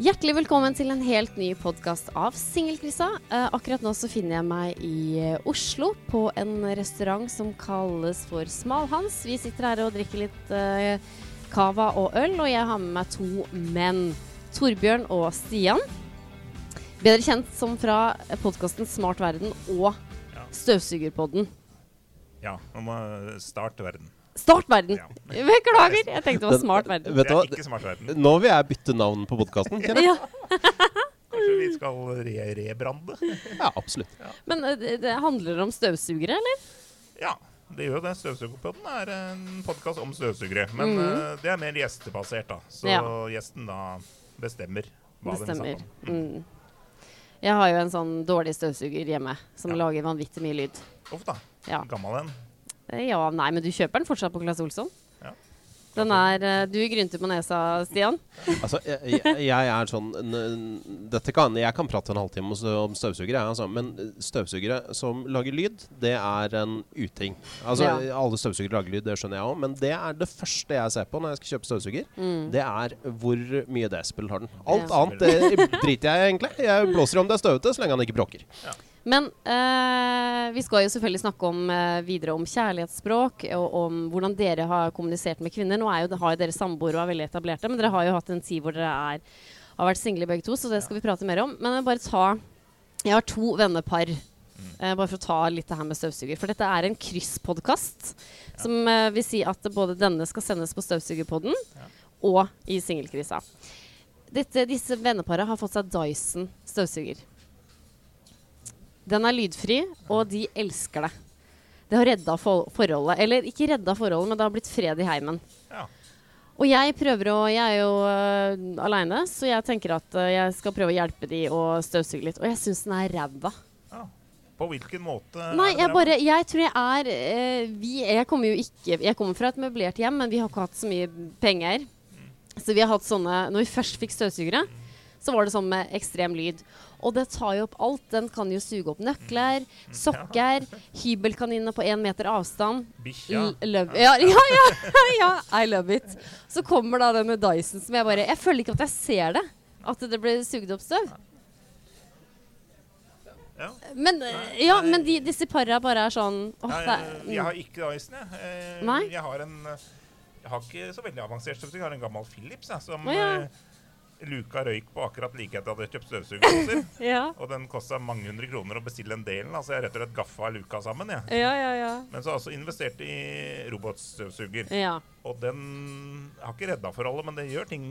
Hjertelig velkommen til en helt ny podkast av Singelkrisa. Eh, akkurat nå så finner jeg meg i eh, Oslo på en restaurant som kalles for Smalhans. Vi sitter her og drikker litt eh, cava og øl, og jeg har med meg to menn. Torbjørn og Stian. Bedre kjent som fra podkasten Smart verden og Støvsugerpodden. Ja, man må starte verden. Start verden! Ja. Beklager, jeg tenkte det var Smart verden. Vet Det er ikke smart verden. Nå vil jeg bytte navn på podkasten. Ja, Kanskje vi skal re rebrande? Ja, absolutt. men eh, det, det handler om støvsugere, eller? Ja, det gjør jo det. Støvsugerpodden er en podkast om støvsugere. Men eh, det er mer gjestebasert, da. Så. Ja. gjesten da bestemmer hva bestemmer. den snakker om. Mm. Jeg har jo en sånn dårlig støvsuger hjemme som Ja. lager vanvittig mye lyd. Uff da. Ja. Gammel en. Eh, ja, nei, men du kjøper den fortsatt på Claes Olsson? Ja. Den er eh, Du grynter på nesa, Stian. Altså, jeg, jeg, jeg er sånn dette kan, Jeg kan prate en halvtime om, støvsugere, altså, men støvsugere som lager lyd, det er en uting. Altså, Ja. Alle støvsugere lager lyd, det skjønner jeg òg, men det er det første jeg ser på når jeg skal kjøpe støvsuger. Det er hvor mye desibel har den. Alt Mm. Ja. annet det driter jeg i, egentlig. Jeg blåser om det er støvete, så lenge han ikke bråker. Men eh, vi skal jo selvfølgelig snakke om, eh, videre om kjærlighetsspråk og om hvordan dere har kommunisert med kvinner. Nå er jo, har jo dere samboere og er veldig etablerte, men dere har jo hatt en tid hvor dere er, har vært single begge to, så det skal vi prate mer om. Men jeg bare ta Jeg har to vennepar. eh, bare for å ta litt det her med støvsuger. For dette er en krysspodkast. Som eh, vil si at både denne skal sendes på Støvsugerpodden og i Singelkrisa. Dette, disse venneparet har fått seg Dyson støvsuger. Den er lydfri, og de elsker det. Det har redda for forholdet. Eller ikke redda forholdet, men det har blitt fred i heimen. Ja. Og jeg prøver å Jeg er jo uh, aleine, så jeg tenker at uh, jeg skal prøve å hjelpe de å støvsuge litt. Og jeg syns den er ræva. ja. På hvilken måte Nei, jeg bare Jeg tror jeg er uh, vi, Jeg kommer jo ikke Jeg kommer fra et møblert hjem, men vi har ikke hatt så mye penger. Så vi har hatt sånne Når vi først fikk støvsugere, så var det sånn med ekstrem lyd. Og det tar jo opp alt. Den kan jo suge opp nøkler, sokker, hybelkaniner på én meter avstand. Bikkja. Ja, ja, ja, ja, I love it. Så kommer da denne Dyson som jeg bare Jeg føler ikke at jeg ser det. At det blir sugd opp støv. Ja. Men, eh, ja, men de, disse para bare er sånn åh, Nei, jeg, har ikke Dyson, jeg. Eh? Jeg har en eh, Jeg har ikke så veldig avansert støvsuger. Jeg har en gammel Philips jeg, som oh, ja. Luka røyk på akkurat like etter at jeg hadde kjøpt støvsugerposer. ja. Og den kosta mange hundre kroner å bestille den delen. Altså jeg rett og slett gaffa luka sammen. Jeg. Ja, ja, ja. Men så har jeg også investert i robotstøvsuger. Ja. Og den har ikke redda forholdet, men det gjør ting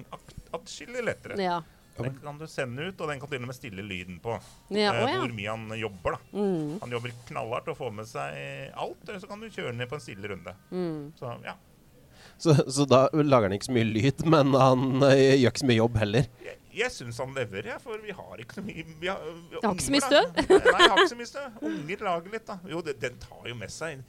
atskillig lettere. ja. Den kan du sende ut, og den kan til og med stille lyden på. Ja, eh, å, ja. Hvor mye han jobber. da. Mm. Han jobber knallhardt og får med seg alt, eller så kan du kjøre ned på en stille runde. Mm. Så ja. Så, så da lager han ikke så mye lyd, men han eh, gjør ikke så mye jobb heller. Jeg, jeg syns han lever, jeg, for vi har ikke så mye vi har, vi har ikke så mye støv? Nei, jeg har ikke så mye støv. Unger lager litt, da. Jo, det, den tar jo med seg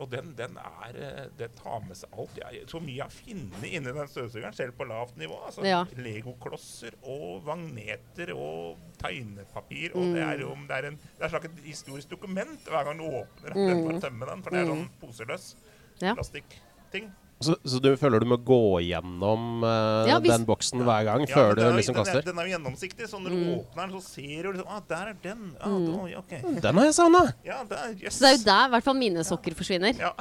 Og den, den er eh, Den tar med seg alt. Jeg, så mye jeg har funnet inni den støvsugeren, selv på lavt nivå. Altså, Ja. Legoklosser og magneter og tegnepapir. Og det er jo det er en, det er et historisk dokument hver gang du åpner den for å tømme den. For det er sånn poseløs Mm. Ja. plastikkting. Så, så du føler du må gå gjennom uh, Ja, hvis- den boksen hver gang Ja, før du er, liksom den, er, den er jo gjennomsiktig, så når Mm. du åpner den, så ser du liksom ah, der er den. Ah, Mm. da, ok. Den har jeg savna! Ja, yes. Så det er jo der i hvert fall mine sokker forsvinner. Ja.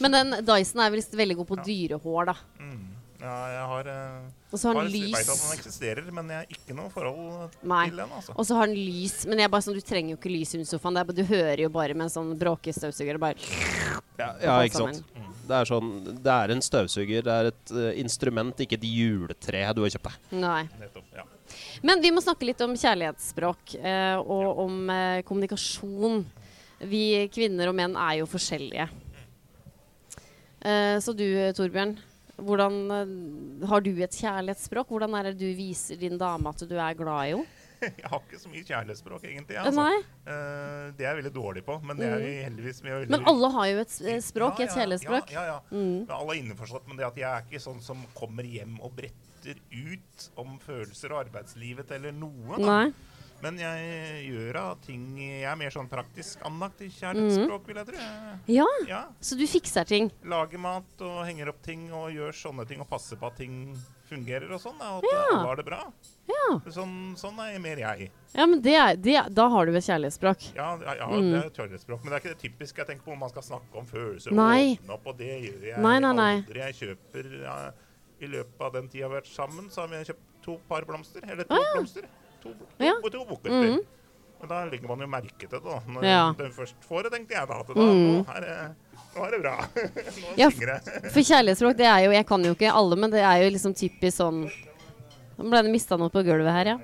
Men den Dyson er vel veldig god på dyrehår, da. Mm. ja, jeg har uh, Og så har den Vet at lys. den eksisterer, men jeg har ikke noe forhold Nei. til den. altså. Og så har den lys. Men jeg bare sånn, du trenger jo ikke lys under sofaen. Det er, bare- du hører jo bare med en sånn bråkestøvsuger. og Bare Ja, ja, ikke sammen. sant. Det er sånn Det er en støvsuger, det er et uh, instrument, ikke et juletre du har kjøpt deg. Nei. Nettopp, ja. Men vi må snakke litt om kjærlighetsspråk uh, og om uh, kommunikasjon. Vi kvinner og menn er jo forskjellige. Eh, så du, Torbjørn. Hvordan, eh, har du et kjærlighetsspråk? Hvordan er det du viser din dame at du er glad i henne? Jeg har ikke så mye kjærlighetsspråk, egentlig. Altså. Eh, det er jeg veldig dårlig på, men det er heldigvis vi er veldig Men alle har jo et språk, Ja, et kjærlighetsspråk. Ja, ja, ja. Mm. Men alle er innforstått med det at jeg er ikke sånn som kommer hjem og bretter ut om følelser og arbeidslivet eller noe. Da. Nei. Men jeg gjør av ting Jeg er mer sånn praktisk anlagt i kjærlighetsspråk, vil jeg tro. Ja, Ja. så du fikser ting. Lager mat og henger opp ting og gjør sånne ting og passer på at ting fungerer og sånn. Og at Ja. alle har det bra. Ja, Sånn, sånn er mer jeg. ja men det er, det, da har du et kjærlighetsspråk. Ja, ja, ja Mm. det er et kjærlighetsspråk, men det er ikke det typiske jeg tenker på. om Man skal snakke om følelser og åpne opp, og det gjør jeg Nei, nei, nei. aldri. Jeg kjøper ja, I løpet av den tida vi har vært sammen, så har vi kjøpt to par blomster. Eller to blomster. To, to, Ja. to, to buketter. Mhm. Men da legger man jo merke til det, da. Når Ja. den først får det, tenkte jeg da. At da mm. nå, er det, nå er det bra. nå Ja, synger det. For kjærlighetsspråk, det er jo Jeg kan jo ikke alle, men det er jo liksom typisk sånn Nå ble det mista noe på gulvet her, ja.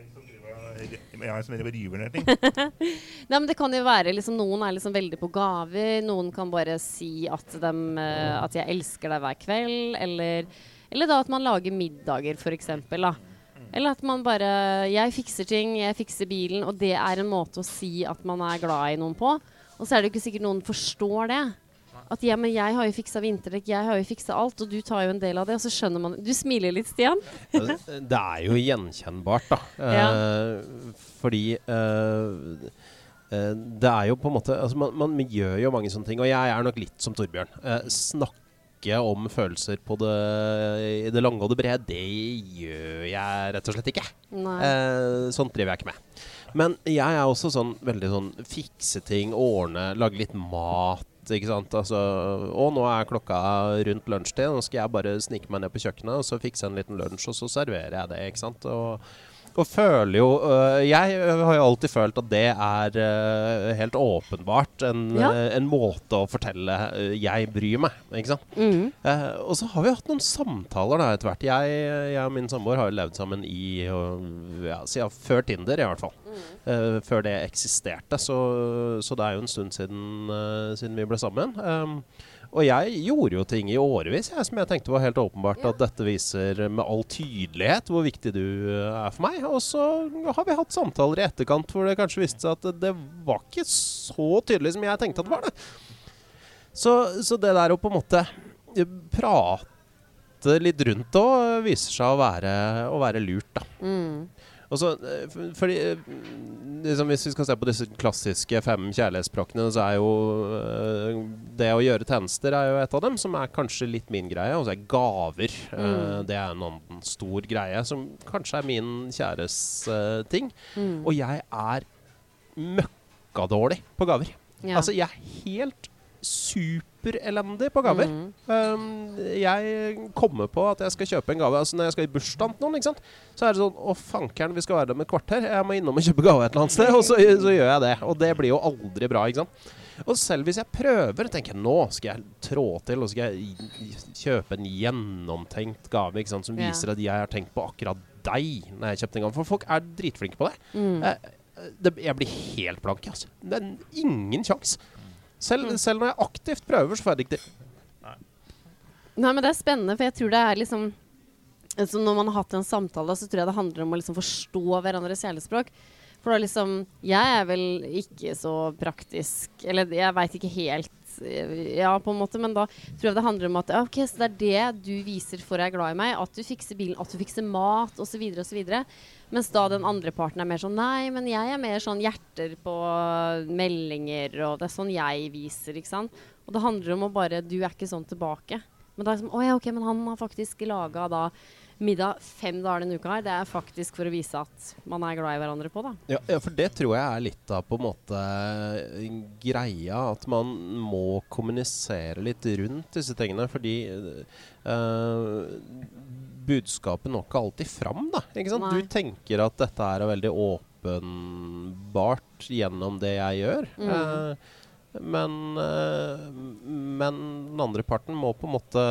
Ja, som river ned ting. Nei, men det kan jo være liksom Noen er liksom veldig på gaver. Noen kan bare si at, dem, eh, at 'jeg elsker deg hver kveld', eller, eller da at man lager middager, f.eks. Eller at man bare 'Jeg fikser ting, jeg fikser bilen', og det er en måte å si at man er glad i noen på. Og så er det jo ikke sikkert noen forstår det. At ja, men jeg har jo fiksa vinterdekk, jeg har jo fiksa alt, og du tar jo en del av det. Og så skjønner man Du smiler litt, Stian. Det er jo gjenkjennbart, da. Ja. Eh, fordi eh, eh, det er jo på en måte altså man, man gjør jo mange sånne ting, og jeg er nok litt som Torbjørn. Eh, snakke om følelser på det, i det lange og det brede, det gjør jeg rett og slett ikke. Eh, sånt driver jeg ikke med. Men jeg er også sånn veldig sånn fikse ting, ordne, lage litt mat. Ikke sant? Altså, og nå er klokka rundt lunsjtid. Nå skal jeg bare snike meg ned på kjøkkenet og så fikse en liten lunsj, og så serverer jeg det. ikke sant? Og, og føler jo øh, Jeg har jo alltid følt at det er øh, helt åpenbart en, Ja. øh, en måte å fortelle øh, 'jeg bryr meg'. ikke sant? Mm. Eh, og så har vi hatt noen samtaler da etter hvert. Jeg, jeg og min samboer har jo levd sammen i øh, ja, siden før Tinder, i hvert fall. Eh, før det eksisterte. Så, så det er jo en stund siden, siden vi ble sammen. Um, og jeg gjorde jo ting i årevis jeg, som jeg tenkte var helt åpenbart at dette viser med all tydelighet hvor viktig du er for meg. Og så har vi hatt samtaler i etterkant hvor det kanskje viste seg at det, var ikke så tydelig som jeg tenkte at det var. det. Så, så det der å på en måte prate litt rundt det viser seg å være, å være lurt, da. Mm. Og så, eh, fordi eh, liksom Hvis vi skal se på disse klassiske fem kjærlighetsspråkene, så er jo eh, det å gjøre tjenester er jo et av dem, som er kanskje litt min greie. Og så er gaver. Mm. det er en annen stor greie, som kanskje er min kjæres ting. Mm. Og jeg er møkkadårlig på gaver. Ja. Altså, jeg er helt superelendig på gaver. Mm. Um, jeg kommer på at jeg skal kjøpe en gave Altså Når jeg skal i bursdagen til noen, så er det sånn Å, fankeren, vi skal være der med et kvarter. Jeg må innom og kjøpe gave et eller annet sted. Og så, så gjør jeg det. Og det blir jo aldri bra, ikke sant. Og selv hvis jeg prøver, tenker jeg nå skal jeg trå til og skal jeg kjøpe en gjennomtenkt gave ikke sant, som viser viser at jeg har tenkt på akkurat deg når jeg kjøpte en gave. For folk er dritflinke på det. Mm. Eh, det jeg blir helt blank, altså. Det er ingen sjanse. Selv, Mm. selv når jeg aktivt prøver, så får jeg det ikke til. Nei, men det er spennende, for jeg tror det er liksom altså Når man har hatt en samtale, så tror jeg det handler om å liksom forstå hverandres kjærlighetsspråk. For da liksom Jeg er vel ikke så praktisk Eller jeg veit ikke helt Ja, på en måte, men da tror jeg det handler om at OK, så det er det du viser for jeg er glad i meg. At du fikser bilen, at du fikser mat, osv., osv. Mens da den andre parten er mer sånn Nei, men jeg er mer sånn hjerter på meldinger, og det er sånn jeg viser, ikke sant. Og det handler om å bare Du er ikke sånn tilbake. Men da er det som, å ja, ok, men han har faktisk laga da middag fem dager denne uka her. Det er faktisk for å vise at man er glad i hverandre på, da. Ja, ja, for det tror jeg er litt av på en måte greia. At man må kommunisere litt rundt disse tingene. Fordi øh, budskapet når ikke alltid fram, da. Ikke sant? Nei. Du tenker at dette er veldig åpenbart gjennom det jeg gjør. Mm. Eh, men, eh, men den andre parten må på en måte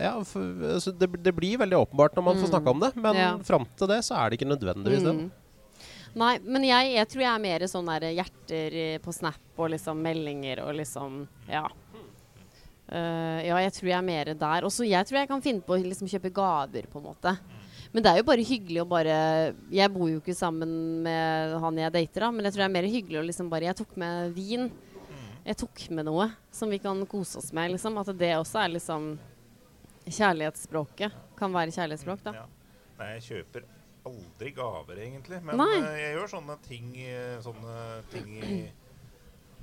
Ja, for, altså det, det blir veldig åpenbart når man får Mm. snakka om det, men Ja. fram til det så er det ikke nødvendigvis det. Mm. Nei, men jeg, jeg tror jeg er mer sånn der hjerter på Snap og liksom meldinger og liksom Ja. Uh, ja, jeg tror jeg er mer der. Og så jeg tror jeg kan finne på å liksom kjøpe gaver, på en måte. Men det er jo bare hyggelig å bare Jeg bor jo ikke sammen med han jeg dater, da, men jeg tror det er mer hyggelig å liksom bare Jeg tok med vin. Jeg tok med noe som vi kan kose oss med, liksom. At det også er liksom Kjærlighetsspråket. Kan være kjærlighetsspråk, da. Ja. Nei, jeg kjøper aldri gaver, egentlig. Men Nei. eh, jeg gjør sånne ting, eh, sånne ting i,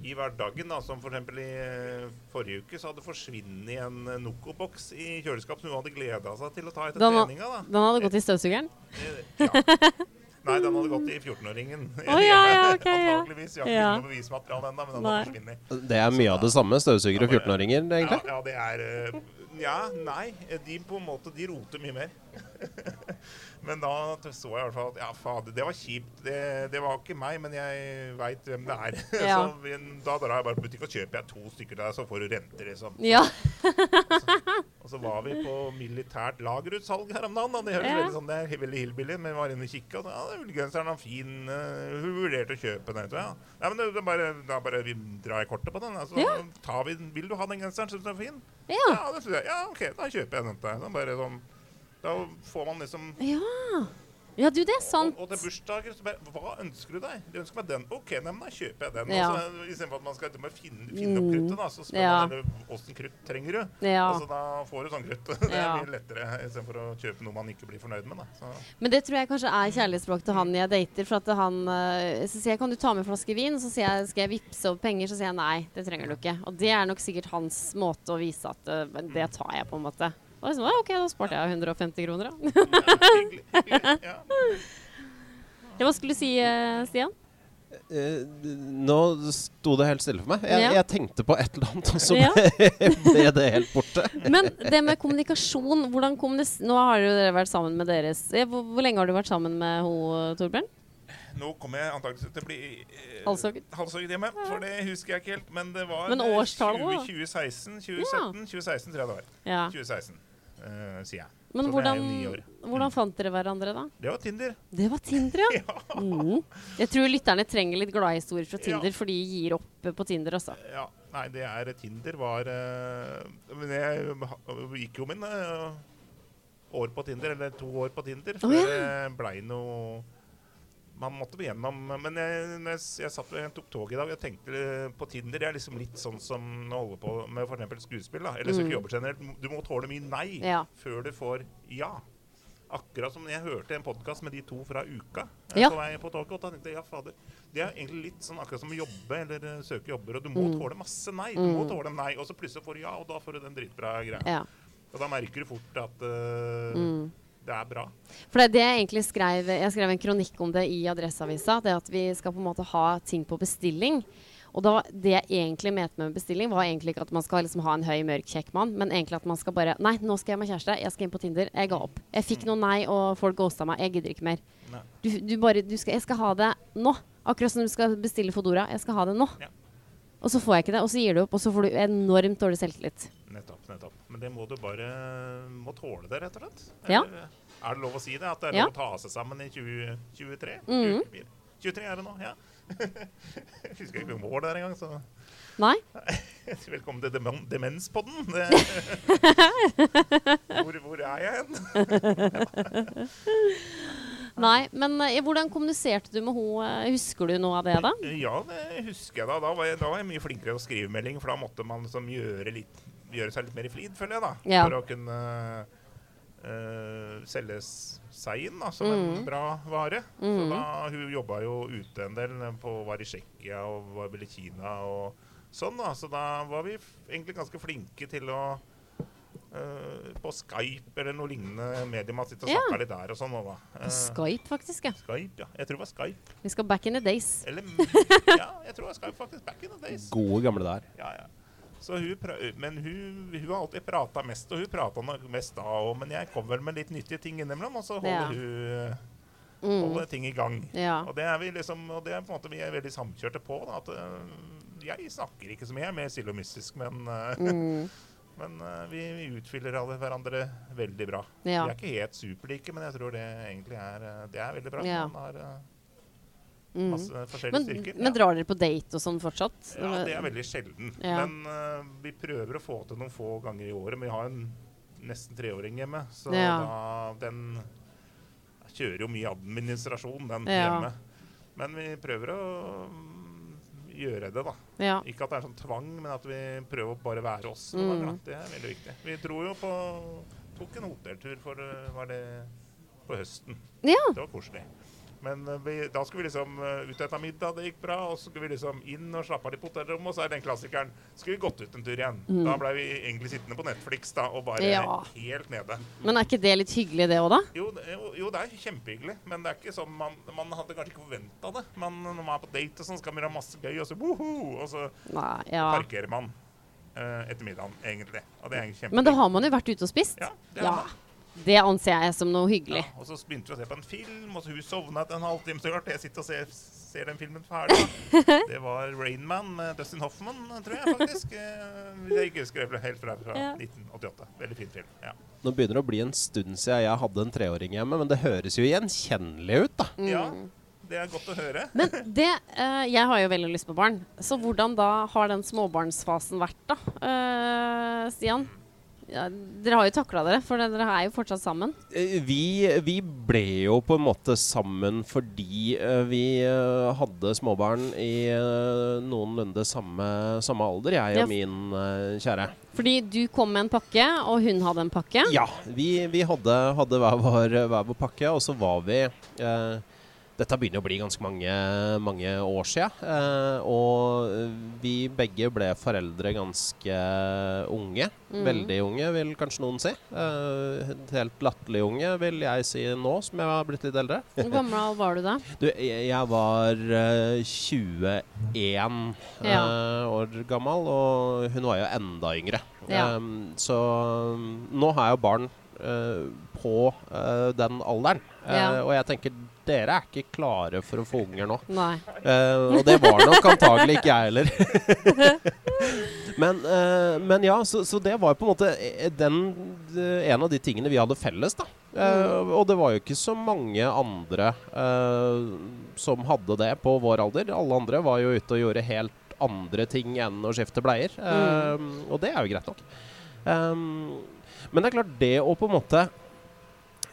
i hverdagen. Da. Som f.eks. i eh, forrige uke så hadde forsvunnet en Noco-boks i kjøleskap som hun hadde gleda seg til å ta etter Den treninga. Da. Den hadde gått i støvsugeren? Ja. Nei, den hadde gått i 14-åringen. Oh, ja, ja, okay, ja. Antakeligvis. Jeg har ikke Ja. noe bevismateriale ennå, men den hadde har forsvunnet. Det er mye av det samme. Støvsugere og 14-åringer, egentlig. Ja, ja, det er eh, Ja, nei. De på en måte De roter mye mer. men da så jeg i hvert fall at ja, fader, det var kjipt. Det, det var ikke meg, men jeg veit hvem det er. Så da drar jeg bare på butikk og kjøper jeg to stykker der, så får du renter, liksom. Ja. Og så var vi på militært lagerutsalg her om dagen. Da. Det høres Ja. veldig sånn, det er veldig hillbilly, men vi var inne og kikka. Og så, ja, det er fin. eh, hun vurderte å kjøpe den. du, Ja. ja, men det, det bare, da bare vi drar jeg kortet på den. Altså, Ja. tar vi, vil du ha den genseren? Syns du den er fin? Ja. Ja, det synes jeg. Ja, OK, da kjøper jeg den til deg. Sånn, da får man liksom Ja. Ja, du, det er sant. og, og til bursdager så bare Hva ønsker du deg? Du ønsker meg den. OK, nei, men da kjøper jeg den. Ja. Altså, så Istedenfor at man skal bare finne, finne opp Mm. kruttet, da, så spør Ja. man åssen krutt trenger du. Ja. Altså, da får du sånn krutt. Det Ja. mye lettere istedenfor å kjøpe noe man ikke blir fornøyd med. Da. Så, Men det tror jeg kanskje er kjærlighetsspråk til han jeg dater. For at han eh, Så sier jeg 'kan du ta med en flaske vin?' Så sier jeg 'skal jeg vippse over penger?' Så sier jeg nei, det trenger du ikke. Og det er nok sikkert hans måte å vise at eh, det tar jeg, på en måte. Og jeg «Ja, OK, da sparte jeg 150 kroner, da. ja. Ja, Hva skulle du si, eh, Stian? Uh, nå sto det helt stille for meg. Jeg, Ja. jeg tenkte på et eller annet, og så Ja. ble det helt borte. Men det med kommunikasjon hvordan kommunis Nå har jo dere vært sammen med deres hvor, hvor lenge har du vært sammen med henne, Torbjørn? Nå kommer jeg antakeligvis til å bli eh, halshogget hjemme, for det husker jeg ikke helt. Men det var Men eh, årstallet, da? 20, 2016, 2017, 2016 tror jeg det var. Ja. 2016, eh, sier jeg. Men hvordan, hvordan fant dere hverandre, da? Det var Tinder. Det var Tinder, ja. Ja. Mm. Jeg tror lytterne trenger litt gladhistorier fra Tinder, Ja. for de gir opp eh, på Tinder også. ja. Nei, det er Tinder var uh, Men jeg gikk jo min uh, år på Tinder, eller to år på Tinder, før ja. det blei noe man måtte igjennom Men jeg, jeg, jeg, satt, jeg tok tog i dag og tenkte eh, på Tinder Det er liksom litt sånn som å holde på med f.eks. skuespill. da, Eller søke jobber generelt. Du må tåle mye nei Mm. Ja. før du får ja. Akkurat som jeg hørte en podkast med de to fra Uka eh, Ja. på vei på toget. Og da tenkte jeg ja, fader. Det er egentlig litt sånn akkurat som å jobbe eller eh, søke jobber. Og du må Mm. tåle masse nei. Du må tåle nei, og så plutselig får du ja, og da får du den dritbra greia. Ja. Og da merker du fort at uh, Mm. Det er bra. For det er det jeg egentlig skrev Jeg skrev en kronikk om det i Adresseavisa. Det at vi skal på en måte ha ting på bestilling. Og da, det jeg egentlig mente med bestilling, var egentlig ikke at man skal liksom ha en høy, mørk, kjekk mann, men egentlig at man skal bare Nei, nå skal jeg med kjæreste. Jeg skal inn på Tinder. Jeg ga opp. Jeg fikk noe nei, og folk ghosta meg. Jeg gidder ikke mer. Du, du bare du skal, Jeg skal ha det nå. Akkurat som du skal bestille Fodora. Jeg skal ha det nå. Ja. Og så får jeg ikke det, og så gir du opp, og så får du enormt dårlig selvtillit. Nettopp. nettopp. Men det må du bare må tåle det, rett og slett. Ja. Eller, Er det lov å si det? At det er Ja. lov å ta seg sammen i 2023? Mhm. 24? 23 er det nå, ja. Jeg husker ikke hvor det er engang, så Nei? velkommen til dem Demenspodden. Hvor, hvor er jeg hen? Nei, men eh, hvordan kommuniserte du med henne? Husker du noe av det, da? Ja, det husker jeg da. Da var jeg, da var jeg mye flinkere å skrive melding, for da måtte man liksom gjøre, litt, gjøre seg litt mer i flid, føler jeg, da. Ja. For å kunne uh, selge seg inn da, som en Mhm. bra vare. Så Mhm. da, hun jobba jo ute en del, på, var i Tsjekkia og var vel i Kina og sånn. da. Så da var vi f egentlig ganske flinke til å Uh, på Skype eller noe lignende man sitter og Ja. litt der og sånn. og Eh, Skype, faktisk. ja. Skype, ja. Jeg tror det var Skype. Vi skal back in the days. Eller Ja, jeg tror det var Skype faktisk. Back in the days. Gode gamle der. Ja, ja. Så hun men hun, hun har alltid prata mest, og hun prata nok mest da òg. Men jeg kom vel med litt nyttige ting innimellom, og så holder Ja. hun Mm. holder ting i gang. Ja. Og det er vi liksom, og det er på en måte vi er veldig samkjørte på. Da, at øh, jeg snakker ikke så mye, jeg er mer silomystisk, men, øh, Mm. men uh, vi, vi utfyller alle hverandre veldig bra. Ja. Vi er ikke helt superlike, men jeg tror det egentlig er, det er veldig bra. Ja. Man har, øh, Masse forskjellige Men, styrker. men drar dere på date og sånn fortsatt? Ja, det er veldig sjelden. Men uh, vi prøver å få til noen få ganger i året. Men vi har en nesten treåring hjemme, så da, den kjører jo mye administrasjon, den hjemme. Men vi prøver å mm, gjøre det, da. Ja. Ikke at det er sånn tvang, men at vi prøver å bare være oss. Mm. Det er veldig viktig. Vi dro jo på Tok en hotelltur for eh, Var det på høsten. ja. Det var koselig. Men eh, vi, da skulle vi liksom uh, ut etter middag, det gikk bra. Og så skulle vi liksom inn og slappe av litt på hotellrommet, og så er den klassikeren Skulle vi gått ut en tur igjen. Da ble vi egentlig sittende på Netflix da, og bare Mm. Ja. helt nede. Men er ikke det litt hyggelig, det òg, da? Jo, det- jo, jo, det er kjempehyggelig, men det er ikke sånn man, man hadde kanskje ikke forventa det. Man, når man er på date og sånn, skal man ha masse gøy, og så woho, og så Nei, ja. parkerer man uh, etter middagen, egentlig. Og det er kjempehyggelig. Men da har man jo vært ute og spist. Ja, det er Ja. man. Det anser jeg som noe hyggelig. Ja, og så begynte vi å se på en film, og så hun sovna etter en halvtime. Så klart jeg sitter og ser, ser den filmen ferdig. Det var 'Rain Man' med Dustin Hoffman, tror jeg faktisk. Eh, jeg ikke husker det helt fra, fra 1988. Veldig fin film. ja. Nå begynner det å bli en stund siden jeg hadde en treåring hjemme, men det høres jo gjenkjennelig ut, da. ja. Det er godt å høre. Men det uh, Jeg har jo veldig lyst på barn. Så hvordan da har den småbarnsfasen vært, da? uh, Stian? Ja, dere har jo takla dere, for dere er jo fortsatt sammen. Eh, Vi, vi ble jo på en måte sammen fordi eh, vi eh, hadde småbarn i noenlunde samme, samme alder, jeg Ja. og min eh, kjære. Fordi du kom med en pakke, og hun hadde en pakke. Ja, vi, vi hadde, hadde hver, vår, hver vår pakke, og så var vi eh, Dette begynner å bli ganske mange, mange år sia. Eh, og vi begge ble foreldre ganske unge. Mm. Veldig unge, vil kanskje noen si. Eh, helt latterlig unge, vil jeg si nå, som jeg har blitt litt eldre. Hvor gammel var du da? Du, jeg, var eh, 21 Ja. eh, år gammel, og hun var jo enda yngre. Ja. Så um, nå har jeg jo barn på den alderen. Ja. Og jeg tenker dere er ikke klare for å få unger nå. Eh, og det var nok antagelig ikke jeg heller. men, uh, men ja, så, så det var på en måte eh, den, en av de tingene vi hadde felles. da. Uh, og det var jo ikke så mange andre som hadde det på vår alder. Alle andre var jo ute og gjorde helt andre ting enn å skifte bleier. Mm. og det er jo greit nok. Um, men det er klart, det å på en måte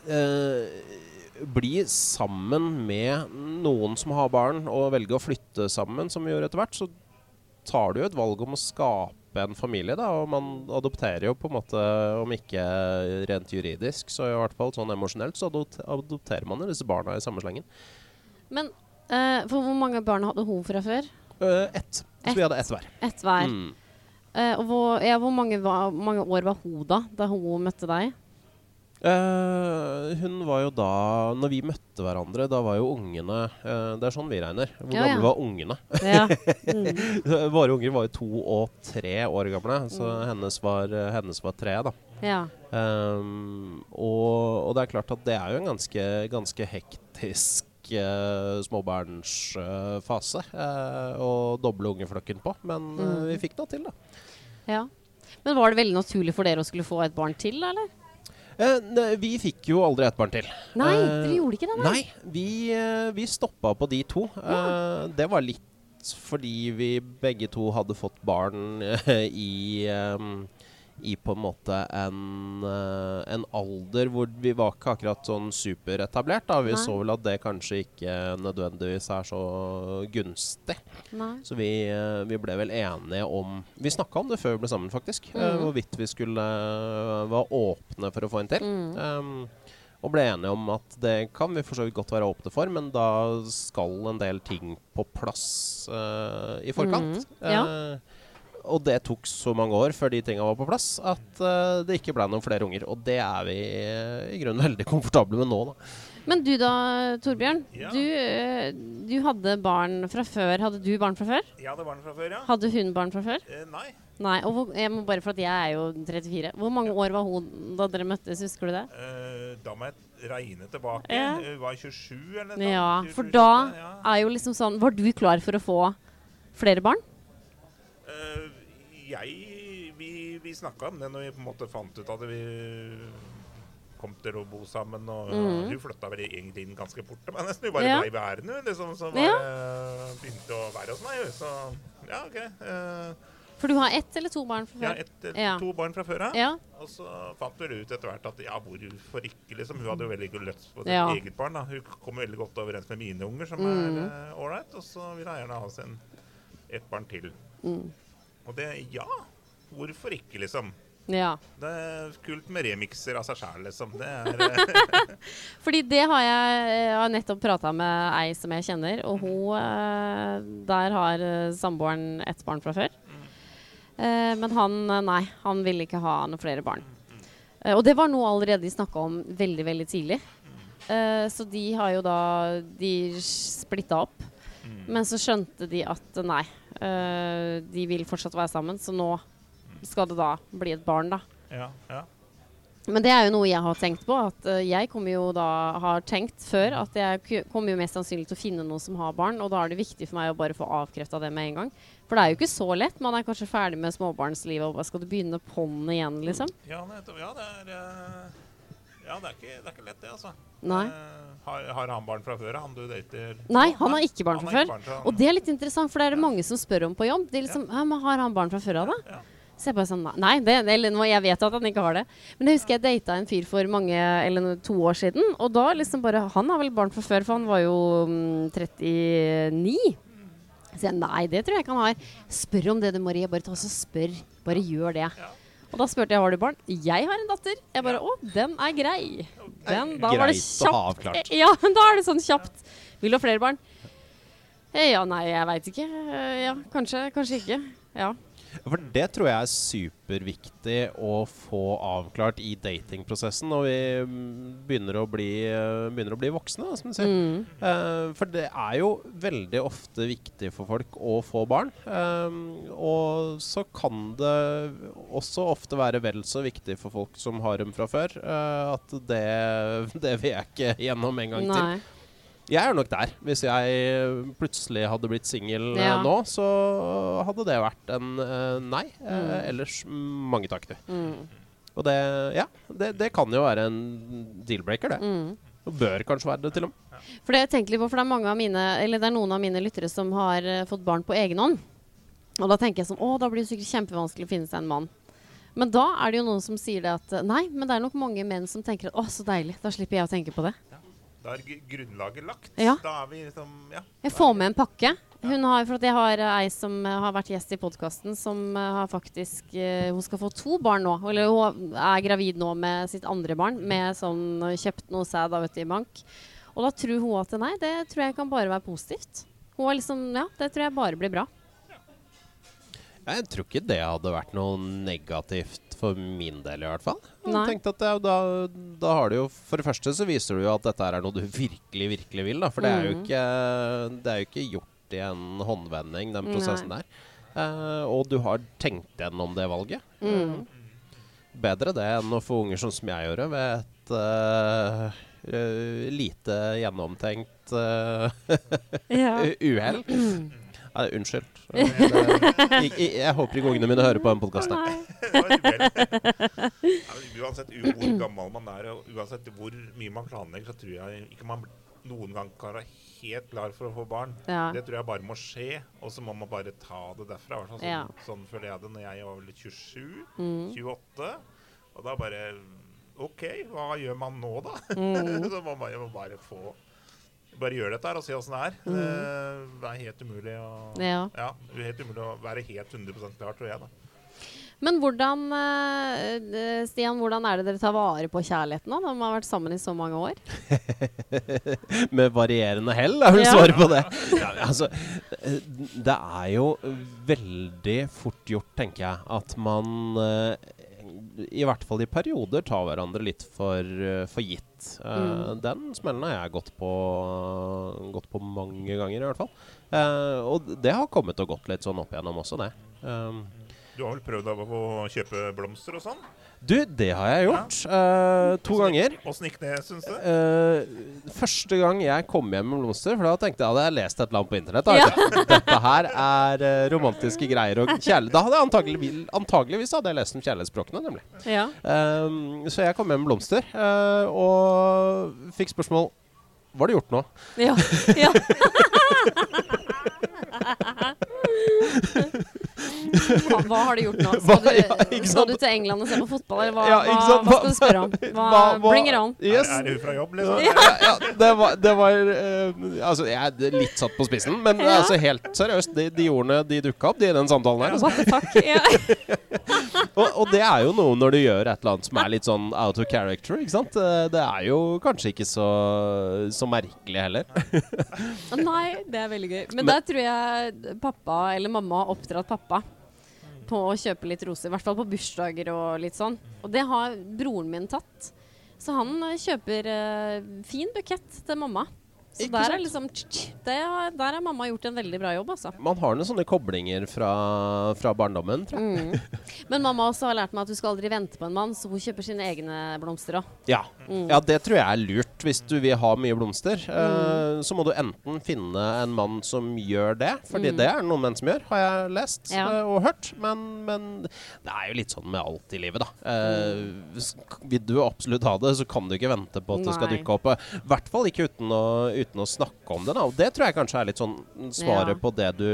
eh, bli sammen med noen som har barn, og velge å flytte sammen, som vi gjør etter hvert, så tar du jo et valg om å skape en familie, da. Og man adopterer jo på en måte, om ikke rent juridisk, så i hvert fall sånn emosjonelt, så adopterer man jo disse barna i samme slengen. Men uh, for hvor mange barn hadde hun fra før? Uh, ett. Så vi hadde ett hver. Et hver. Mm. Uh, og hvor, ja, hvor mange, var, mange år var hun da, da hun møtte deg? Eh, hun var jo da Når vi møtte hverandre, da var jo ungene uh, Det er sånn vi regner. Hvor Ja, ja. var ungene? Ja. Mm. Våre unger var jo to og tre år gamle, så hennes, var, hennes var tre, da. ja. Um, og, og det er klart at det er jo en ganske, ganske hektisk uh, småbarnsfase uh, å doble ungeflokken på. Men eh, Mm. vi fikk det til, da. ja. Men var det veldig naturlig for dere å skulle få et barn til, eller? Eh, vi fikk jo aldri et barn til. Nei, Eh, dere gjorde ikke det, nei? Nei, vi, eh, vi stoppa på de to. Ja. det var litt fordi vi begge to hadde fått barn eh, i eh, i på en måte en, eh, en alder hvor vi var ikke akkurat sånn superetablert. da. Vi Nei. så vel at det kanskje ikke nødvendigvis er så gunstig. Nei. Så vi, eh, vi ble vel enige om Vi snakka om det før vi ble sammen, faktisk. Mm. Mhm. hvorvidt vi skulle eh, være åpne for å få en til. Mm. Um, og ble enige om at det kan vi for så vidt godt være åpne for, men da skal en del ting på plass uh, i forkant. Mm. ja. Eh, og det tok så mange år før de tinga var på plass, at uh, det ikke ble noen flere unger. Og det er vi uh, i grunnen veldig komfortable med nå, da. Men du da, Torbjørn. Ja. Du, eh, du hadde barn fra før. Hadde du barn fra før? Jeg hadde barn fra før, ja. Hadde hun barn fra før? Eh, nei. Nei. og hvor, jeg må Bare for at jeg er jo 34. Hvor mange år var hun da dere møttes? Husker du det? Eh, da må jeg regne tilbake. Ja. Hun var 27 eller noe. Ja, for da ja. er jo liksom sånn Var du klar for å få flere barn? Eh, jeg Vi, vi snakka om det når vi på en måte fant ut at vi kom til å bo sammen. Og Mhm. hun flytta vel egentlig inn ganske fort Men nesten. Hun bare Ja. ble værende, liksom. Så Ja. begynte å være hos meg. Så ja, OK. Uh, For du har ett eller to barn fra før? ett, eller Ja. to barn fra før av. Ja. Og så fant vi ut etter hvert at ja, hvorfor ikke, liksom. Hun hadde jo veldig god lyst på sitt Ja. eget barn. da. Hun kom veldig godt overens med mine unger, som mm. er ålreit. Uh, og så ville hun gjerne ha seg en- et barn til. Mm. Og det ja, hvorfor ikke, liksom. ja. Det er kult med remixer av seg sjæl, liksom. Det er eh, Fordi det har jeg, jeg har nettopp prata med ei som jeg kjenner, og hun eh, Der har eh, samboeren ett barn fra før. Eh, men han eh, nei, han ville ikke ha noen flere barn. Eh, og det var noe allerede de snakka om veldig, veldig tidlig. Eh, så de har jo da De splitta opp. Men så skjønte de at nei, uh, de vil fortsatt være sammen, så nå skal det da bli et barn, da. Ja, ja. Men det er jo noe jeg har tenkt på. At uh, jeg kommer jo da har tenkt før at jeg kommer jo mest sannsynlig til å finne noen som har barn, og da er det viktig for meg å bare få avkrefta det med en gang. For det er jo ikke så lett. Man er kanskje ferdig med småbarnslivet, og bare skal du begynne på'n igjen, liksom? Ja, nettopp. Ja, det er eh, Ja, det er ikke, det er ikke lett, det, altså. Nei. Eh, har, har han barn fra før? Han du dater? Nei, han har ikke barn fra før. barn, så- Og det er litt interessant, for det er det mange som spør om på jobb. De liksom, ja. men Har han barn fra før av, da? Ja. Så jeg bare sånn Nei, det, eller, jeg vet at han ikke har det. Men jeg husker jeg data en fyr for mange, eller noe, to år siden. Og da liksom bare Han har vel barn fra før, for han var jo mm, 39. Så jeg nei, det tror jeg ikke han har. Spør om det, du, Marie. Bare ta og spør. Bare gjør det. Ja. Og da spurte jeg har du barn. Jeg har en datter. Jeg bare Å, den er grei. Den, da var det kjapt. Ja, da er det sånn kjapt. Vil du ha flere barn? Ja, nei, jeg veit ikke. Ja, kanskje, kanskje ikke. Ja. For det tror jeg er superviktig å få avklart i datingprosessen når vi mm, begynner å bli, eh, begynner å bli voksne. Mm. Uh, for det er jo veldig ofte viktig for folk å få barn. Uh, og så kan det også ofte være vel så viktig for folk som har dem fra før, uh, at det, det vil jeg ikke gjennom en gang til. Jeg er nok der. Hvis jeg plutselig hadde blitt singel eh, Ja. nå, så hadde det vært en eh, nei. Eh, Mm. ellers mange takk, du. Mm. Og det, ja, det, det kan jo være en deal-breaker, det. Mm. Og bør kanskje være det, til og med. For det jeg tenker litt på, for det er, mange av mine, eller det er noen av mine lyttere som har eh, fått barn på egen hånd. Og da tenker jeg sånn Å, da blir det sikkert kjempevanskelig å finne seg en mann. Men da er det jo noen som sier det at eh, Nei, men det er nok mange menn som tenker at å, så deilig. Da slipper jeg å tenke på det. Da er grunnlaget lagt. Ja. Da er vi liksom Ja. Jeg får med en pakke. Hun har, for at jeg har ei som eh, har vært gjest i podkasten, som eh, har faktisk eh, Hun skal få to barn nå. Eller hun er gravid nå med sitt andre barn. Med sånn Kjøpt noe sæd i bank. Og da tror hun at nei, det tror jeg kan bare være positivt. Hun var liksom Ja, det tror jeg bare blir bra. Jeg tror ikke det hadde vært noe negativt for min del, i hvert fall. Da, da har du jo For det første så viser du jo at dette er noe du virkelig, virkelig vil. Da. For det er jo Mm. ikke, det er jo ikke gjort i en håndvending, den prosessen Nei. der. Uh, og du har tenkt gjennom det valget. Mm. Bedre det enn å få unger sånn som jeg gjorde, ved et uh, eh, lite gjennomtenkt uh, Ja. Nei, unnskyld. Jeg, jeg, jeg håper ikke ungene mine hører på den podkasten. Uansett hvor gammel man er, og uansett hvor mye man planlegger, så tror jeg ikke man noen gang kan være helt klar for å få barn. Ja. Det tror jeg bare må skje, og så må man bare ta det derfra. Sånn, Ja. sånn føler jeg det når jeg var vel 27, Mm. 28. Og da bare OK, hva gjør man nå, da? Mm. så må man jo bare få Bare gjør dette her og se åssen det er. Det er helt umulig å Mm. Ja. ja, det er helt umulig å være helt 100 klar, tror jeg. da. Men hvordan, eh, Stian, hvordan er det dere tar vare på kjærligheten da, når man har vært sammen i så mange år? Med varierende hell, er vel Ja. svaret på det. Ja, altså, eh, det er jo veldig fort gjort, tenker jeg, at man eh, i hvert fall i perioder tar hverandre litt for, for gitt. Eh, Mm. Den smellen har jeg gått på, gått på mange ganger, i hvert fall. Uh, og det har kommet og gått litt sånn opp igjennom også, det. Um, Du Du har vel prøvd av å kjøpe blomster og sånn? Du, det har jeg gjort. eh, to ganger. Åssen gikk det, syns du? Uh, første gang jeg kom hjem med blomster, for da tenkte jeg hadde jeg lest et eller annet på internett. Ja. Dette her er uh, romantiske greier og kjærlighet. Da hadde jeg antagelig, antageligvis hadde jeg lest om kjærlighetsspråkene, nemlig. Ja. Um, så jeg kom hjem med blomster og fikk spørsmål Hva har du gjort nå? Ja. ja. Hva, hva har du gjort nå? Skal Hva- du, ja, skal du til England og se på fotball, eller hva, Ja, hva, hva skal du spørre om? Hva, Hva- hva- bring it on. Yes. Er, er hun fra jobb, liksom? Ja, ja, det var, det var uh, Altså, jeg er litt satt på spissen, men Ja. altså helt seriøst, de, de ordene de dukka opp, de i den samtalen her. Altså. Og, og det er jo noe når du gjør et eller annet som er litt sånn out of character, ikke sant. Eh, Det er jo kanskje ikke så, så merkelig heller. Nei, det er veldig gøy. Men, Men- der tror jeg pappa eller mamma har oppdratt pappa på å kjøpe litt roser. I hvert fall på bursdager og litt sånn. Og det har broren min tatt. Så han kjøper eh, fin bukett til mamma. Så der er liksom det, Der har mamma gjort en veldig bra jobb, altså. Man har noen sånne koblinger fra, fra barndommen, tror jeg. Mm. Men mamma også har lært meg at du skal aldri vente på en mann, så hun kjøper sine egne blomster òg. Ja. Mm. ja, det tror jeg er lurt. Hvis du vil ha mye blomster, eh, så må du enten finne en mann som gjør det, fordi Mm. det er noen menn som gjør, har jeg lest Ja. eh, og hørt. Men, men det er jo litt sånn med alt i livet, da. Eh, s- vil du absolutt ha det, så kan du ikke vente på at det skal Nei. dukke opp. I hvert fall ikke uten å, uten å snakke om det. da Og det tror jeg kanskje er litt sånn svaret Ja. på det du,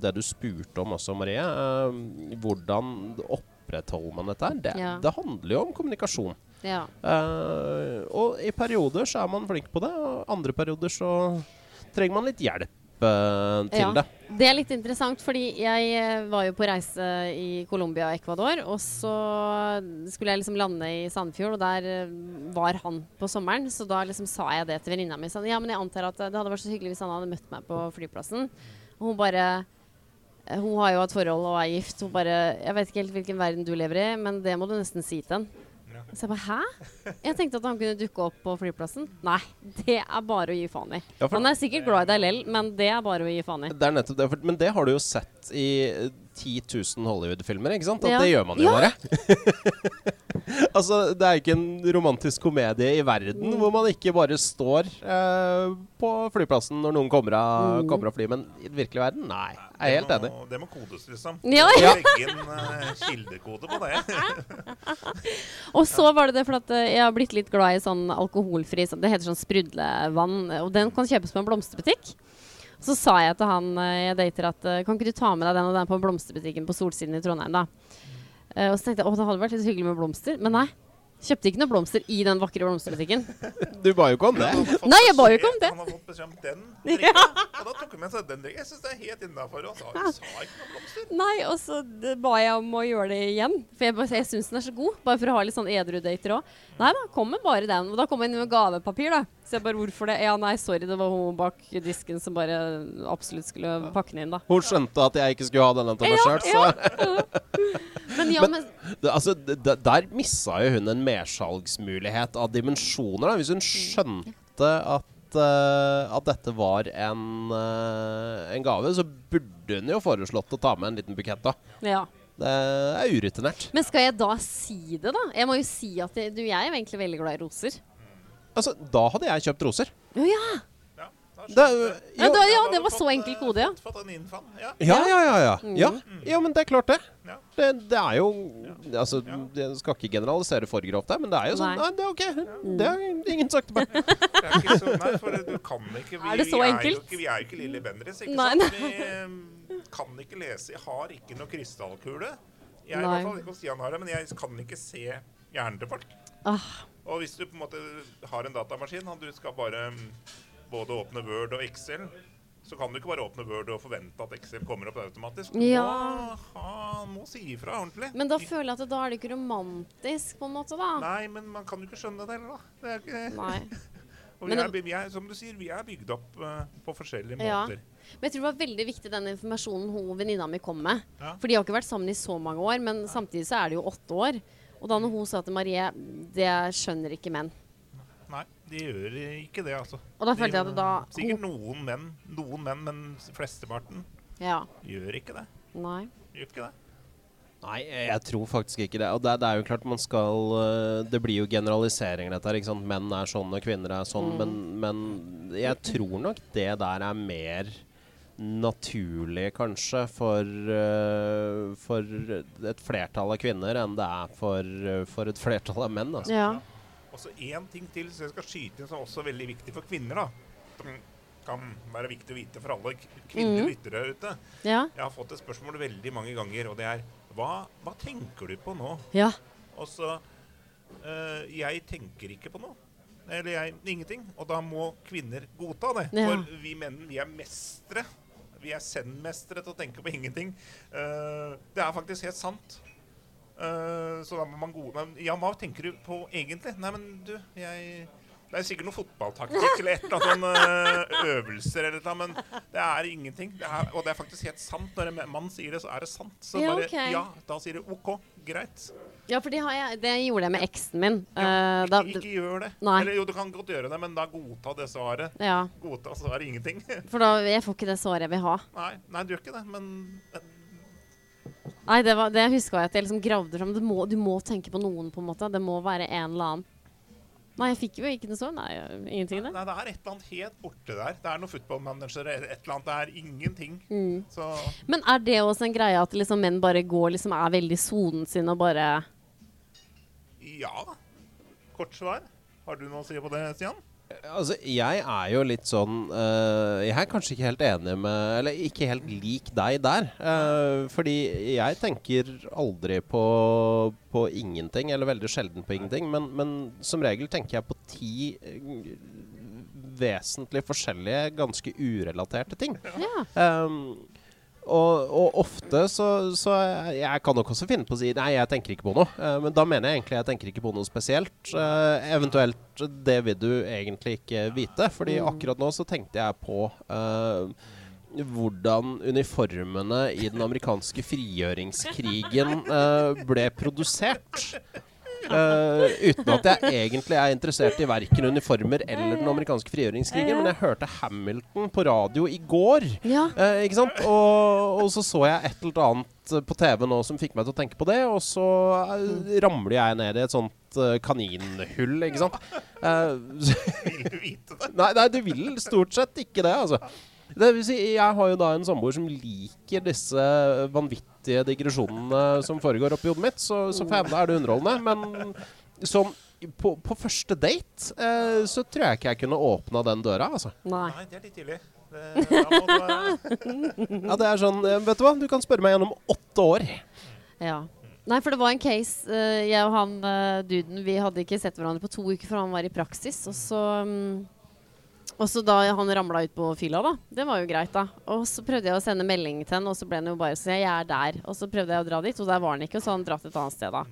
det du spurte om også, Marie. Uh, hvordan opprettholder man dette her? Det, Ja. det handler jo om kommunikasjon. Ja. Uh, og i perioder så er man flink på det, og andre perioder så trenger man litt hjelp til Ja. det. Det er litt interessant, fordi jeg eh, var jo på reise i Colombia og Ecuador. Og så skulle jeg liksom lande i Sandefjord, og der eh, var han på sommeren. Så da liksom sa jeg det til venninna mi. Sånn, ja, men jeg antar at det hadde vært så hyggelig hvis han hadde møtt meg på flyplassen. Og hun bare eh, Hun har jo et forhold og er gift. Hun bare Jeg vet ikke helt hvilken verden du lever i, men det må du nesten si til han. Så jeg bare Hæ? Jeg tenkte at han kunne dukke opp på flyplassen. Nei, det er bare å gi faen i. Ja, for- Han er sikkert glad i deg lell, men det er bare å gi faen i. Det er nettopp det. For, men det har du jo sett i 10 000 Hollywood-filmer, ikke sant? At Ja. det gjør man jo Ja. bare. altså, det er ikke en romantisk komedie i verden Mm. hvor man ikke bare står eh, på flyplassen når noen kommer av, Mm. kommer av fly. Men i den virkelige verden, nei. Jeg er helt enig. Det må kodes, liksom. Ja, ja. Legge inn uh, kildekode på det. Og så var det det for at eh, jeg har blitt litt glad i sånn alkoholfri sånn, Det heter sånn sprudlevann, og den kan kjøpes på en blomsterbutikk. Så sa jeg til han eh, jeg dater at eh, kan ikke du ta med deg den og den på blomsterbutikken på Solsiden i Trondheim, da? Eh, og så tenkte jeg å det hadde vært litt hyggelig med blomster, men nei. Kjøpte ikke noe blomster i den vakre blomsterbutikken. Du ba jo ikke om det. Nei, jeg ba jo ikke om det. Han har fått beskjed om den drikka, og da tok han med seg den drikken. Jeg syns det er helt innafor. Og sa, sa ikke noe blomster. Nei, og så ba jeg om å gjøre det igjen. For jeg, jeg syns den er så god. Bare for å ha litt sånn edru dater òg. Nei da, kom med bare den. Og da kom jeg inn med gavepapir, da. Så jeg bare hvorfor det? Ja, nei, sorry, det var hun bak disken som bare absolutt skulle pakke den inn, da. Hun skjønte at jeg ikke skulle ha denne til meg sjøl, så Men ja, Men- men altså, Der missa jo hun en mersalgsmulighet av dimensjoner. Da. Hvis hun skjønte at, eh, at dette var en, eh, en gave, så burde hun jo foreslått å ta med en liten bukett. da. ja. Det er urutinert. Men skal jeg da si det, da? Jeg må jo si at jeg, du, jeg er egentlig veldig glad i roser. Altså, Da hadde jeg kjøpt roser. Å ja. Ja, da. Ja, da, ja, det var så enkel kode, ja. Fått, fått en infan. Ja. ja, ja, ja. Ja, Mm. ja. ja men det er klart, det. Ja. Det, det er jo Altså, Jeg skal ikke generalisere for grovt her, men det er jo sånn Nei. Nei, det er ok. Det har ingen sagt til meg. Det er ikke så, nei, for du kan ikke Vi Er det så er jo enkelt? ikke, vi er jo ikke Lilly Bendriss, ikke Nei, sant? Vi eh, kan ikke lese. Jeg har ikke noe krystallkule. Jeg i hvert fall ikke hos Stian har det, men jeg kan ikke se hjernen til folk. Ah, Og hvis du på en måte har en datamaskin, og du skal bare mm, både åpne Word og Excel, så kan du ikke bare åpne Word og forvente at Excel kommer opp automatisk. Ja. må, ha, må si ifra ordentlig. men da føler jeg at da er det ikke romantisk, på en måte, da. Nei, men man kan jo ikke skjønne det heller, da. Det er ikke, Nei. og vi er, vi er, som du sier, vi er bygd opp uh, på forskjellige Ja. måter. Men jeg tror det var veldig viktig den informasjonen hun venninna mi kom med. Ja. For de har ikke vært sammen i så mange år, men samtidig så er det jo åtte år. Og da når hun sa til Marie Det skjønner ikke menn. Nei, de gjør ikke det, altså. Og da De- følte jeg at da Sikkert noen menn, noen menn, men flesteparten Ja. gjør ikke det. Nei. Gjør ikke det. Nei, jeg tror faktisk ikke det. Og det, det er jo klart man skal øh, Det blir jo generaliseringer, dette her. ikke sant? Menn er sånn, og kvinner er sånn. Men, men jeg tror nok det der er mer naturlig, kanskje, for, uh, for et flertall av kvinner enn det er for, uh, for et flertall av menn. Altså. Ja. Og så én ting til som jeg skal skyte inn, som også er veldig viktig for kvinner. da. Som kan være viktig å vite for alle kvinner kvinnelige Mhm. lyttere ute. Ja. Jeg har fått et spørsmål veldig mange ganger, og det er hva, hva tenker du på nå? ja. Og så uh, Jeg tenker ikke på noe. Eller jeg, ingenting. Og da må kvinner godta det. Ja. For vi menn, vi er mestere. Vi er zen-mestere til å tenke på ingenting. Uh, det er faktisk helt sant. Uh, så da må man gode Men ja, hva tenker du på egentlig? Nei, men du, jeg Det er sikkert noen fotballtaktikk eller et eller annet sånn eh, øvelser eller noe, men det er ingenting. Det er, og det er faktisk helt sant. Når en mann sier det, så er det sant. Så Ja, bare ok. ja, da sier det OK, greit. ja, for det, har jeg, det gjorde jeg med eksen min. Ja, uh, da, ikke, ikke gjør det. Nei. Eller jo, du kan godt gjøre det, men da godta det svaret. ja, Godta svaret ingenting. for da jeg får ikke det svaret jeg vil ha. nei, nei, du gjør ikke det, men Nei, det, var, det huska jeg at jeg liksom gravde fram. Du må, du må tenke på noen, på en måte. Det må være en eller annen. Nei, jeg fikk jo ikke noe sånn, Nei, ingenting, det. Nei, det er et eller annet helt borte der. Det er noen footballmanager et eller annet. Det er ingenting. Mm. Så Men er det også en greie at liksom menn bare går liksom er veldig i sonen sin og bare ja. Kort svar. Har du noe å si på det, Stian? Altså, jeg er jo litt sånn uh, Jeg er kanskje ikke helt enig med Eller ikke helt lik deg der. Uh, fordi jeg tenker aldri på, på ingenting, eller veldig sjelden på ingenting. Men, men som regel tenker jeg på ti øh, vesentlig forskjellige, ganske urelaterte ting. Ja. Um, og, og ofte så, så jeg, kan nok også finne på å si Nei, jeg tenker ikke på noe. Eh, men da mener jeg egentlig jeg tenker ikke på noe spesielt. Eh, eventuelt det vil du egentlig ikke vite. Fordi akkurat nå så tenkte jeg på eh, hvordan uniformene i den amerikanske frigjøringskrigen eh, ble produsert. Eh, uten at jeg egentlig er interessert i verken uniformer eller den amerikanske frigjøringskrigen. Men jeg hørte Hamilton på radio i går. Ja. uh, ikke sant? Og, og så så jeg et eller annet på TV nå som fikk meg til å tenke på det, og så uh, ramler jeg ned i et sånt eh, kaninhull, ikke sant. Eh, Vil du vite det? nei, nei, du vil stort sett ikke det, altså. Det vil si, jeg har jo da en samboer som liker disse vanvittige digresjonene som foregår oppi hodet mitt, så, så for henne er det underholdende. Men som på, på første date eh, så tror jeg ikke jeg kunne åpna den døra, altså. Nei. Nei, det er litt tidlig. Det, da må du Ja, det er sånn eh, Vet du hva, du kan spørre meg gjennom åtte år. Ja. Nei, for det var en case. Uh, jeg og han uh, duden vi hadde ikke sett hverandre på to uker, for han var i praksis. Og så mm, Og så da han ramla ut på fylla, da. Det var jo greit, da. Og så prøvde jeg å sende melding til han, og så ble han jo bare sånn Jeg er der. Og så prøvde jeg å dra dit, og der var han ikke, og så har han dratt et annet sted, da.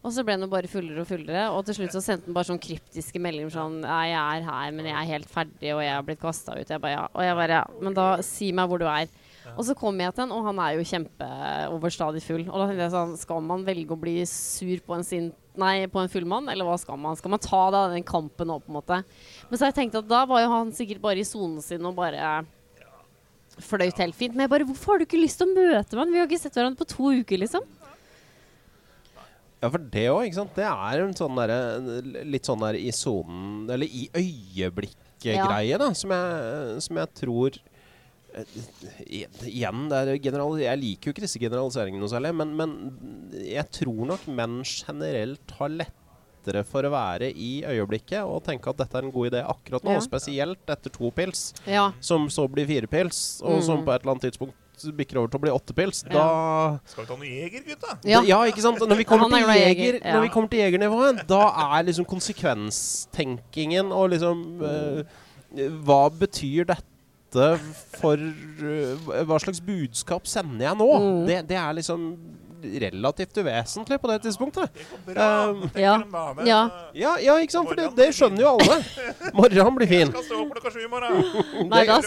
Og så ble han jo bare fullere og fullere, og til slutt så sendte han bare sånn kryptiske meldinger sånn Nei, jeg er her, men jeg er helt ferdig, og jeg har blitt kasta ut. Jeg bare ja. Og jeg bare ja. Men da si meg hvor du er. Og så kom jeg til han, og han er jo kjempeoverstadig full. Og da tenkte jeg sånn Skal man velge å bli sur på en sint Nei, på en full mann, eller hva skal man? Skal man ta da den kampen nå, på en måte? Men så har jeg tenkt at da var jo han sikkert bare i sonen sin og bare fløyt helt fint. Men jeg bare Hvorfor har du ikke lyst til å møte meg? Vi har ikke sett hverandre på to uker, liksom. Ja, for det òg, ikke sant. Det er en sånn derre Litt sånn der i sonen Eller i øyeblikket-greie, da, som jeg, som jeg tror Igjen, det er general, jeg liker jo ikke disse generaliseringene noe særlig, men, men jeg tror nok menn generelt har lettere for å være i øyeblikket og tenke at dette er en god idé akkurat nå, Ja. spesielt etter to pils, Ja. som så blir fire pils, og som Mm. på et eller annet tidspunkt bikker over til å bli åtte pils. Ja. Da Skal vi ta noe jeger, gutta? Ja. ja, ikke sant? Når vi kommer, er til, jeger, ja. når vi kommer til jegernivået, da er liksom konsekvenstenkingen og liksom uh, Hva betyr dette for eh, Hva slags budskap sender jeg nå? Mm. Det, det er liksom relativt uvesentlig på det tidspunktet. Det går bra. Um, ja. dame. Ja. Ja, ja ikke sant? For det, det skjønner jo alle. Morgenen blir fin. Skal stå klokka sju i morgen. Nei, da,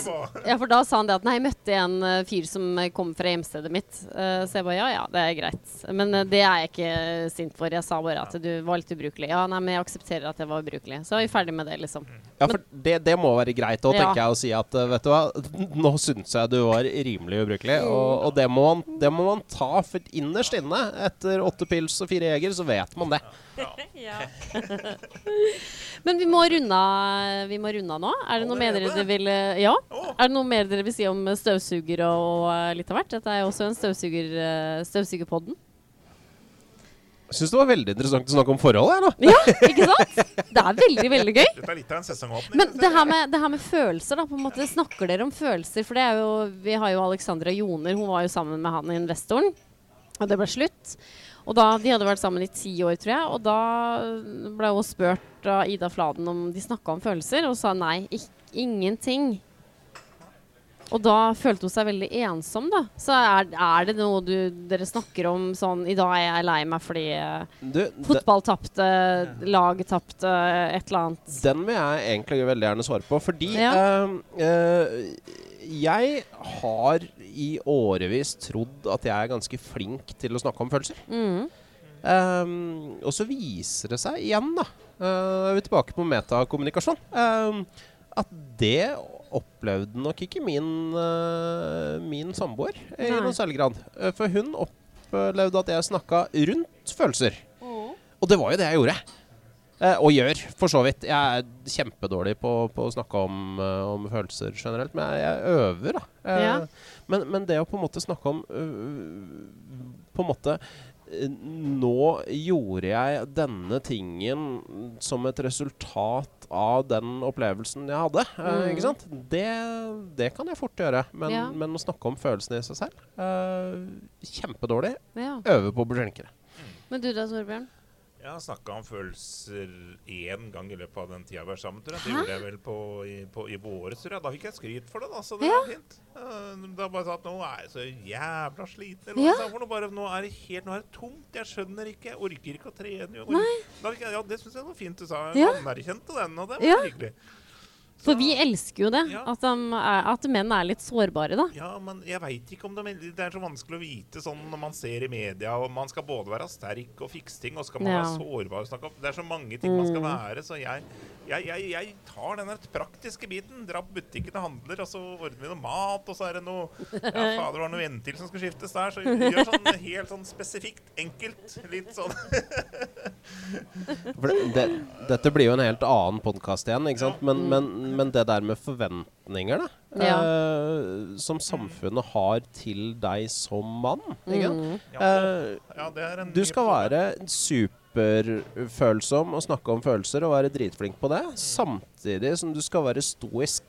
ja, for da sa han det at nei, jeg møtte en eh, fyr som eh, kom fra hjemstedet mitt. Uh, så jeg bare ja, ja, det er greit. Men uh, det er jeg ikke sint for. Jeg sa bare at du var litt ubrukelig. Ja, nei, men jeg aksepterer at jeg var ubrukelig. Så er vi ferdig med det, liksom. Ja, for det, det må være greit å Ja. tenke jeg å si at uh, vet du hva, nå syns jeg du var rimelig ubrukelig. Og, og det, må man, det må man ta, for innerst inne, etter åtte pils og fire jeger, så vet man det. Men vi må runde vi må runde av nå. Er det noe mer dere vil eh, Ja? Er det noe mer dere vil si om støvsuger og og litt av hvert? Dette er jo også en støvsuger, eh, støvsugerpodden. Jeg syns det var veldig interessant å snakke om forholdet her nå. Ja, ikke sant? Det er veldig, veldig gøy. Dette er litt av en sesongåpning. Men det her, med, det her med følelser, da. på en måte Snakker dere om følelser? For det er jo Vi har jo Alexandra Joner. Hun var jo sammen med han investoren. Og det ble slutt. Og da, De hadde vært sammen i ti år, tror jeg. Og da ble hun spurt av Ida Fladen om de snakka om følelser, og sa nei. Ingenting. Og da følte hun seg veldig ensom, da. Så er, er det noe du, dere snakker om sånn I dag er jeg lei meg fordi eh, Du, fotball tapte, lag tapte, et eller annet. den vil jeg egentlig veldig gjerne svare på, fordi Ja. eh, eh, jeg har i årevis trodd at jeg er ganske flink til å snakke om følelser. Mm. Um, og så viser det seg igjen, da uh, Er vi tilbake på metakommunikasjon. Um, at det opplevde nok ikke min, uh, min samboer i Nei. noen særlig grad. Uh, for hun opplevde at jeg snakka rundt følelser. Og det var jo det jeg gjorde. Eh, og gjør, for så vidt. Jeg er kjempedårlig på, på å snakke om, eh, om følelser generelt, men jeg, jeg øver, da. Eh, Ja. men, men det å på en måte snakke om På en måte Nå gjorde jeg denne tingen som et resultat av den opplevelsen jeg hadde. Mm. ikke sant? Det, det kan jeg fort gjøre. Men, Ja. men å snakke om følelsene i seg selv Kjempedårlig. Ja. Øve på å bli flinkere. Men du da, Torbjørn? Jeg har snakka om følelser én gang i løpet av den tida vi var sammen. tror jeg. Det gjorde jeg vel på, i, på, i våres, tror jeg. Da fikk jeg skryt for det, da, så det Ja. var fint. Uh, da bare sa at nå er jeg så jævla sliten. Eller Ja. for noe. Bare, nå er det helt nå er det tomt. Jeg skjønner ikke. Jeg orker ikke å trene. Jeg ja, det syns jeg var fint du sa. Jeg Ja. anerkjente den, og det var Ja. For vi elsker jo det. Ja. At, de er, at menn er litt sårbare, da. Ja, men jeg veit ikke om det, det er så vanskelig å vite sånn når man ser i media, og man skal både være sterk og fikse ting, og skal man Ja. være sårbar og snakke om Det er så mange ting man skal Mm. være, så jeg, jeg, jeg, jeg tar den der praktiske biten. Dra på butikken og handler, og så ordner vi noe mat, og så er det noe Ja, fader, var det noe ventil som skulle skiftes der, så gjør sånn helt sånn spesifikt, enkelt. Litt sånn For det, det, dette blir jo en helt annen podkast igjen, ikke sant? Men, men, men det der med forventninger, da. Ja. eh, som samfunnet har til deg som mann. Ikke? Mm. Ja, Eh, ja, det er en du skal være superfølsom og snakke om følelser og være dritflink på det, samtidig som du skal være stoisk.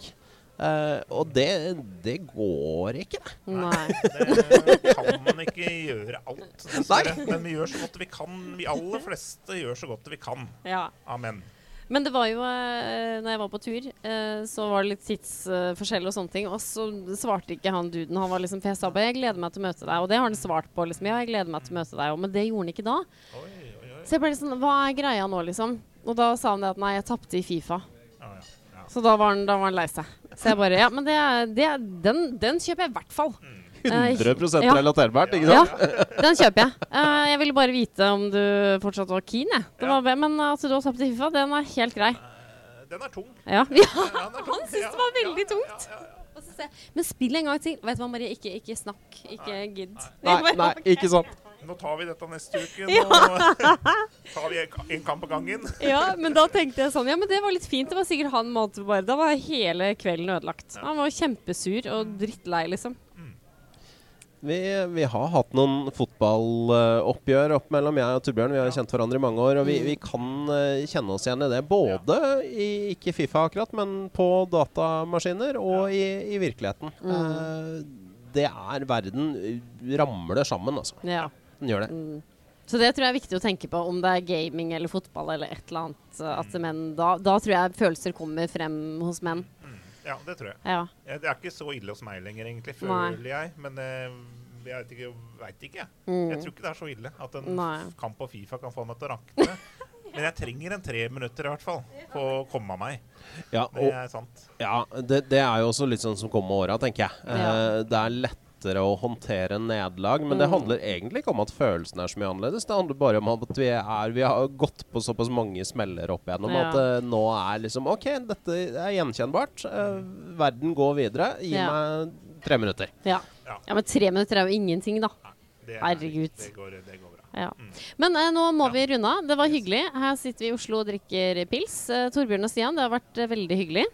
Uh, og det, det går ikke, det. Nei. Det kan man ikke gjøre alt. Men vi gjør så godt vi kan. Vi aller fleste gjør så godt vi kan. Ja. Amen. Men det var jo eh, Når jeg var på tur, eh, så var det litt tidsforskjell og sånne ting. Og så svarte ikke han duden. Han var liksom For jeg sa bare 'jeg gleder meg til å møte deg'. Og det har han svart på. liksom Ja, jeg gleder meg til å møte deg òg. Men det gjorde han ikke da. Oi, oi, oi. Så jeg ble litt sånn Hva er greia nå, liksom? Og da sa han det at nei, jeg tapte i Fifa. Ja, ja, ja. Så da var han, da var han lei seg. Så jeg bare Ja, men det, det, den, den kjøper jeg i hvert fall. Eh, 100 ja. relaterbart, ikke Ja, sant? den kjøper jeg. Uh, jeg ville bare vite om du fortsatt var keen, jeg. Det var, Men at du har tapt i Fifa, den er helt grei. Eh, Den er tung. Ja. ja. Ja, er tung. Han syntes det var veldig tungt. Men spill en gang til. Vet du hva, Marie? Ikke, ikke snakk. Ikke gidd. Nei, nei, ikke sant. Nå tar vi dette neste uke. Ja. Nå tar vi en- en kamp av gangen. Ja, men da tenkte jeg sånn Ja, men det var litt fint. Det var sikkert han måtte bare Da var hele kvelden ødelagt. Han var kjempesur og drittlei, liksom. Vi, vi har hatt noen fotballoppgjør opp mellom jeg og Torbjørn. Vi har kjent hverandre i mange år, og vi, vi kan eh, kjenne oss igjen i det. Både i ikke Fifa akkurat, men på datamaskiner og i, i virkeligheten. Eh, det er verden eh, ramler sammen, altså. Ja. Den gjør det. Mm. Så det tror jeg er viktig å tenke på, om det er gaming eller fotball eller et eller annet. At menn, da, da tror jeg følelser kommer frem hos menn. Ja, det tror jeg. Ja. Ja, Det er ikke så ille hos meg lenger, egentlig, Nei. føler jeg. Men eh, jeg vet ikke. Vet ikke jeg. Mm. jeg tror ikke det er så ille at en Nei. kamp på Fifa kan få meg til å rakne. Men jeg trenger en tre minutter i hvert fall på å komme meg. Ja, Det er sant. Ja, det, det er jo også litt sånn som kommer med åra, tenker jeg. Eh, Ja. det er lett lettere å håndtere nederlag. Men det handler egentlig ikke om at følelsen er så mye annerledes. Det handler bare om at vi, er, vi har gått på såpass mange smeller opp igjennom Ja. at uh, nå er liksom OK, dette er gjenkjennbart. Uh, verden går videre. Gi Ja. meg tre minutter. Ja. Ja. ja, men tre minutter er jo ingenting, da. Det er- Herregud. Det går, det går bra. Ja. Men eh, nå må vi runde av. Det var hyggelig. Her sitter vi i Oslo og drikker pils. Eh, Torbjørn og Stian, det har vært eh, veldig hyggelig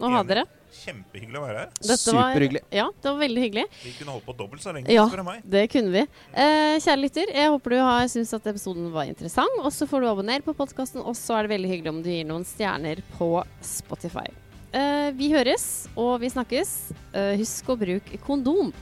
å ha dere. Kjempehyggelig å være her. Dette var- Superhyggelig. Ja, det var veldig hyggelig. Vi kunne holdt på dobbelt så lenge, Ja, spør meg. det kunne vi. Eh, kjære lytter, jeg håper du har syntes at episoden var interessant. Og så får du abonnere på podkasten, og så er det veldig hyggelig om du gir noen stjerner på Spotify. Eh, vi høres, og vi snakkes. Eh, husk å bruke kondom.